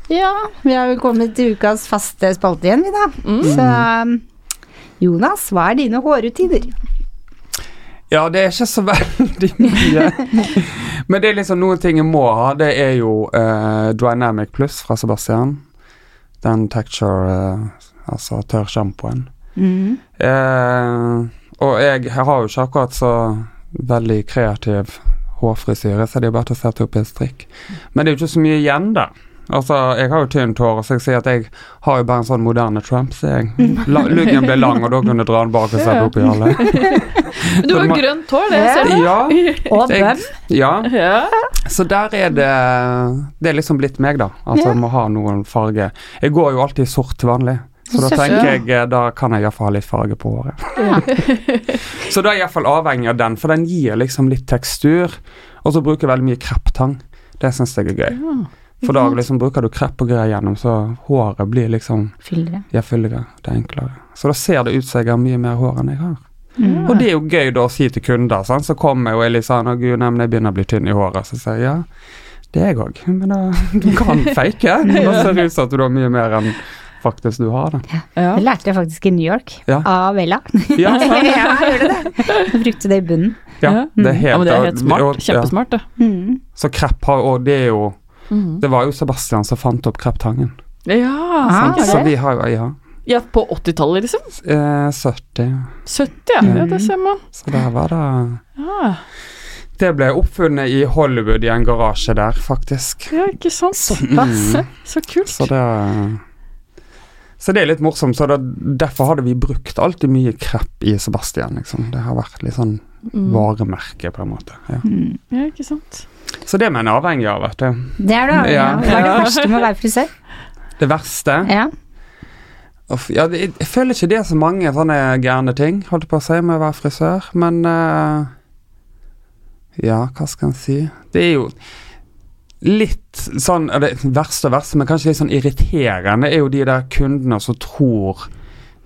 Ja, vi har jo kommet til ukas faste spalte igjen, vi da. Så um, Jonas, hva er dine hårrutiner? Ja, det er ikke så *laughs* veldig mye. Men det er liksom noen ting jeg må ha. Det er jo uh, Dynamic Plus fra Sebastian. Den texture, uh, altså tørrsjampoen. Mm. Uh, og jeg, jeg har jo ikke akkurat så veldig kreativ hårfrisyre, så det er bare til å sette opp i en strikk. Men det er jo ikke så mye igjen der. Altså, Jeg har jo tynt hår, så jeg sier at jeg har jo bare en sånn moderne Trump. sier jeg, la, luggen ble lang, og da kunne jeg dra den bak og sette opp i alle. Du har må- grønt hår, det ser du. Ja, Og hvem? ja, Ja. så der er det Det er liksom blitt meg, da. Altså jeg må ha noen farge. Jeg går jo alltid i sort til vanlig. Så da tenker jeg eh, Da kan jeg iallfall ha litt farge på håret. så da er jeg iallfall avhengig av den, for den gir liksom litt tekstur. Og så bruker jeg veldig mye krepptang. Det syns jeg er gøy. For da liksom bruker du krepp og greier gjennom, så håret blir liksom Fyllere. ja, fyldigere. Det er enklere. Så da ser det ut som jeg har mye mer hår enn jeg har. Mm. Og det er jo gøy da å si til kunder, sant? så kommer jeg og er litt sånn 'Å gud, nei, men jeg begynner å bli tynn i håret'. Så sier jeg ja, det er jeg òg. Men da, du kan *laughs* fake. Da ser det ut som at du har mye mer enn faktisk du har. Da. Ja. Det lærte jeg faktisk i New York, Ja. av Ella. Ja, ja, *laughs* jeg det. Jeg brukte det i bunnen. ja, det er helt, Ja, det er helt smart. Kjempesmart, det. Mm. Så krepp har Og det er jo Mhm. Det var jo Sebastian som fant opp kreptangen. Ja, Ah, sant. Så vi har jo Ja. ja, på 80-tallet, liksom. Eh, 70. 70, ja. ja. Det ser man. Så der var det Ja, Det ble oppfunnet i Hollywood i en garasje der, faktisk. ja ikke sant. Såpass. *laughs* Så kult. Så det Så det er litt morsomt. Så det, derfor hadde vi brukt alltid mye krepp i Sebastian, liksom. Det har vært litt sånn Mm. varemerke, på en måte. Ja. Mm. Ja, ikke sant. Så det er man avhengig av, vet du. Det er det. avhengig av. Hva er det verste med å være frisør? Det verste Ja. Uff, ja, det, Jeg føler ikke det er så mange sånne gærne ting, holdt jeg på å si, med å være frisør, men uh, Ja, hva skal en si? Det er jo litt sånn det Verste og verste, men kanskje litt sånn irriterende, er jo de der kundene som tror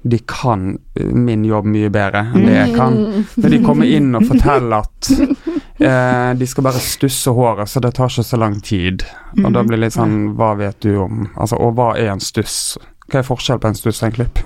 de kan eh, min jobb mye bedre enn det jeg kan. Når de kommer inn og forteller *laughs* at eh, de skal bare stusse håret, så det tar ikke så lang tid. Og da blir det litt sånn Hva vet du om Altså, og hva er en stuss? Hva er forskjell på en stuss og en klipp?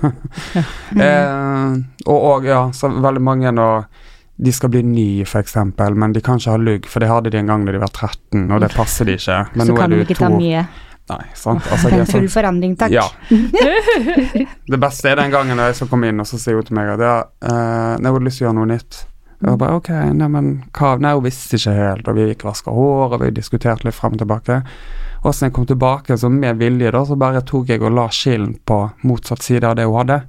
*laughs* eh, og, og ja, så veldig mange når de skal bli ny, f.eks., men de kan ikke ha lugg, for det hadde de en gang da de var 13, og det passer de ikke. *laughs* Men Så nå kan er de du ikke ta mye. Nei, sant. Altså, de er Full sånn forandring, takk. ja. *laughs* det beste er den gangen jeg skal komme inn, og så sier hun til meg at ja, uh, jeg hadde lyst til å gjøre noe nytt. Jeg bare ok, nei, men hva Nei, hun visste ikke helt, og vi gikk og vaska hår, og vi diskuterte litt frem og tilbake. Og så jeg kom tilbake, så med vilje, da, så bare tok jeg og la skillen på motsatt side av det hun hadde.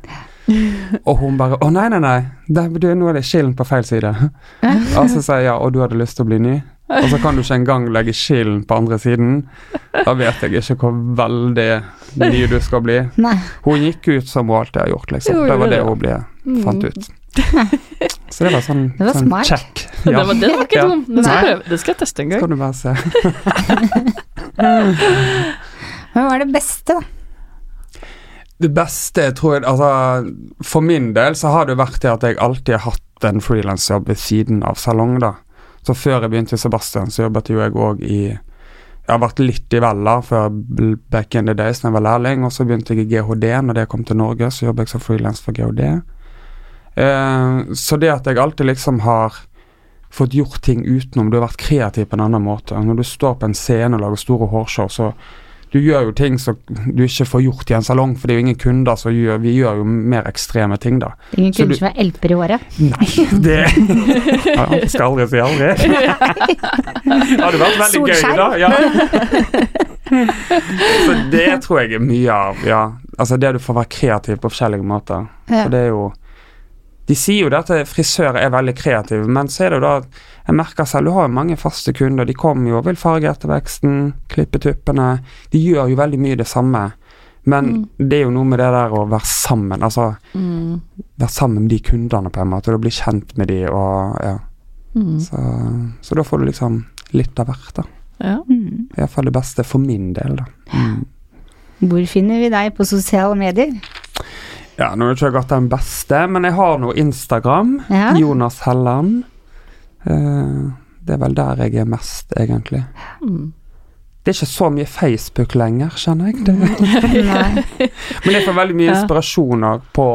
Og hun bare Å, nei, nei, nei, det, du, nå er det skillen på feil side. *laughs* Og så sier jeg ja, og du hadde lyst til å bli ny? Og så kan du ikke engang legge skillen på andre siden. Da vet jeg ikke hvor veldig ny du skal bli. Nei. Hun gikk ut som hun alltid har gjort, liksom. Det var det hun ble fant ut. *laughs* Så det var sånn, Det var sånn smart. check. *laughs* Det, var, det var ikke Ja. dum. Det skal jeg prøve. Det skal jeg teste en gang. Skal du bare se. Men hva er det beste, da? Det beste tror jeg, altså For min del så har det vært det at jeg alltid har hatt en frilansjobb ved siden av salong, da. Så før jeg begynte i Sebastian, så jobbet jo jeg òg i Jeg har vært litt i Vella før back in the days da jeg var lærling, og så begynte jeg i GHD. Når det kom til Norge, så jobbet jeg som frilans for GHD. Eh, så det at jeg alltid liksom har fått gjort ting utenom, du har vært kreativ på en annen måte. Når du står på en scene og lager store hårshow, så du gjør jo ting som du ikke får gjort i en salong, for det er jo ingen kunder som gjør Vi gjør jo mer ekstreme ting, da. Ingen kunder du- som er elper i året. Nei, det *laughs* ja, Skal aldri si aldri. Det hadde vært veldig gøy, da. Ja. *laughs* Så det tror jeg er mye av, ja. Altså det du får være kreativ på forskjellige måter. Ja. For det er jo De sier jo det at frisører er veldig kreative, men så er det jo da Jeg merker selv, du har jo mange faste kunder. De kommer jo og vil farge etterveksten, klippe tuppene. De gjør jo veldig mye det samme. Men det er jo noe med det der å være sammen, altså Mm. være sammen med de kundene på en måte, og bli kjent med de og ja. Mm. Så, så da får du liksom litt av hvert, da. Ja. Mm. Iallfall det beste for min del, da. Mm. Hvor finner vi deg på sosiale medier? Ja, nå har jeg ikke gått den beste, men jeg har nå Instagram. Ja. Jonas Helland. Eh, det er vel der jeg er mest, egentlig. Mm. Det er ikke så mye Facebook lenger, kjenner jeg. Det. *laughs* Men jeg får veldig mye inspirasjoner på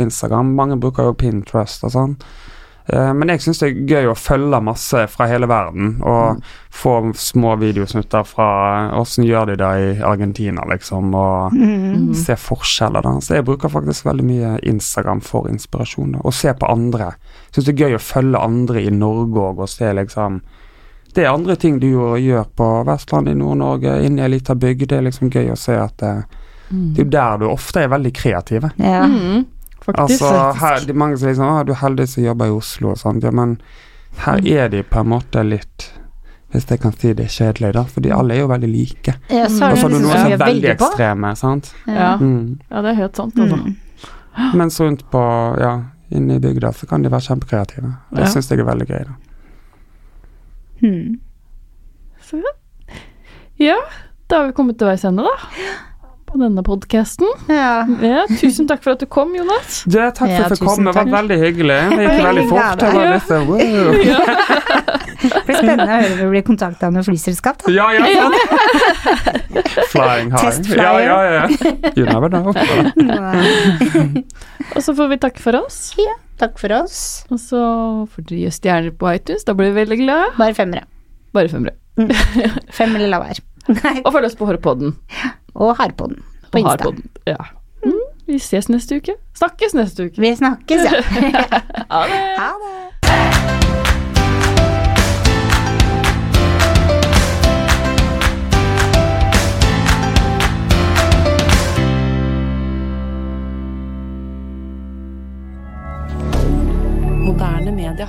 Instagram. Mange bruker jo Pinterest og sånn. Eh, Men jeg syns det er gøy å følge masse fra hele verden, og få små videosnutter fra åssen gjør de det i Argentina, liksom, og Mm. se forskjeller. da. Så jeg bruker faktisk veldig mye Instagram for inspirasjon, da. og se på andre. Syns det er gøy å følge andre i Norge òg, og se liksom Det er andre ting du gjør på Vestlandet, i Nord-Norge, inne i ei lita bygd. Det er liksom gøy å se at det, det er jo der du ofte er veldig kreativ. Ja. Mm. Faktisk. Altså, her, det er mange som liksom Å, du er heldig som jobber i Oslo og sånt. Ja, men her er de på en måte litt Hvis jeg kan si det er kjedelig, da. Fordi alle er jo veldig like. Ja, så er Og det så har du liksom noen som er veldig på. ekstreme, sant. Ja. Mm. ja, det er helt sant, altså. Mm. Mens rundt på Ja, inne i bygda så kan de være kjempekreative. Det Ja. syns jeg er veldig gøy, da. Hmm. Så ja. ja, da har vi kommet til veis ende, da. På denne podkasten. Ja. Ja, tusen takk for at du kom, Jonas. Ja, takk for at jeg fikk komme. Det var veldig hyggelig. Det gikk veldig fort. Det var Ja. litt wow. *laughs* Det blir spennende å høre om vi blir kontakta av noe flyselskap. Da. Ja, ja. *laughs* Flying high. Test Ja, ja, ja. You never know. *laughs* Og så får vi takke for oss. Takk for oss. Og så får dere gi stjerner på iTunes. Da blir vi veldig glade. Bare femmere. Bare femmere. Fem eller la være. *laughs* Nei. Og følg oss på Hårpodden. Og Harpodden på Og Insta. Harpodden. Ja. Mm, vi ses neste uke. Snakkes neste uke. Vi snakkes, ja. *laughs* Ha det. Ha det. Moderne media.